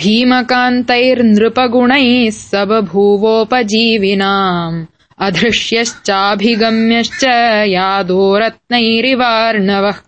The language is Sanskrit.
भीमकान्तैर्नृपगुणैः सबभूवोपजीविनाम् अधृष्यश्चाभिगम्यश्च यादो रत्नैरिवार्णवः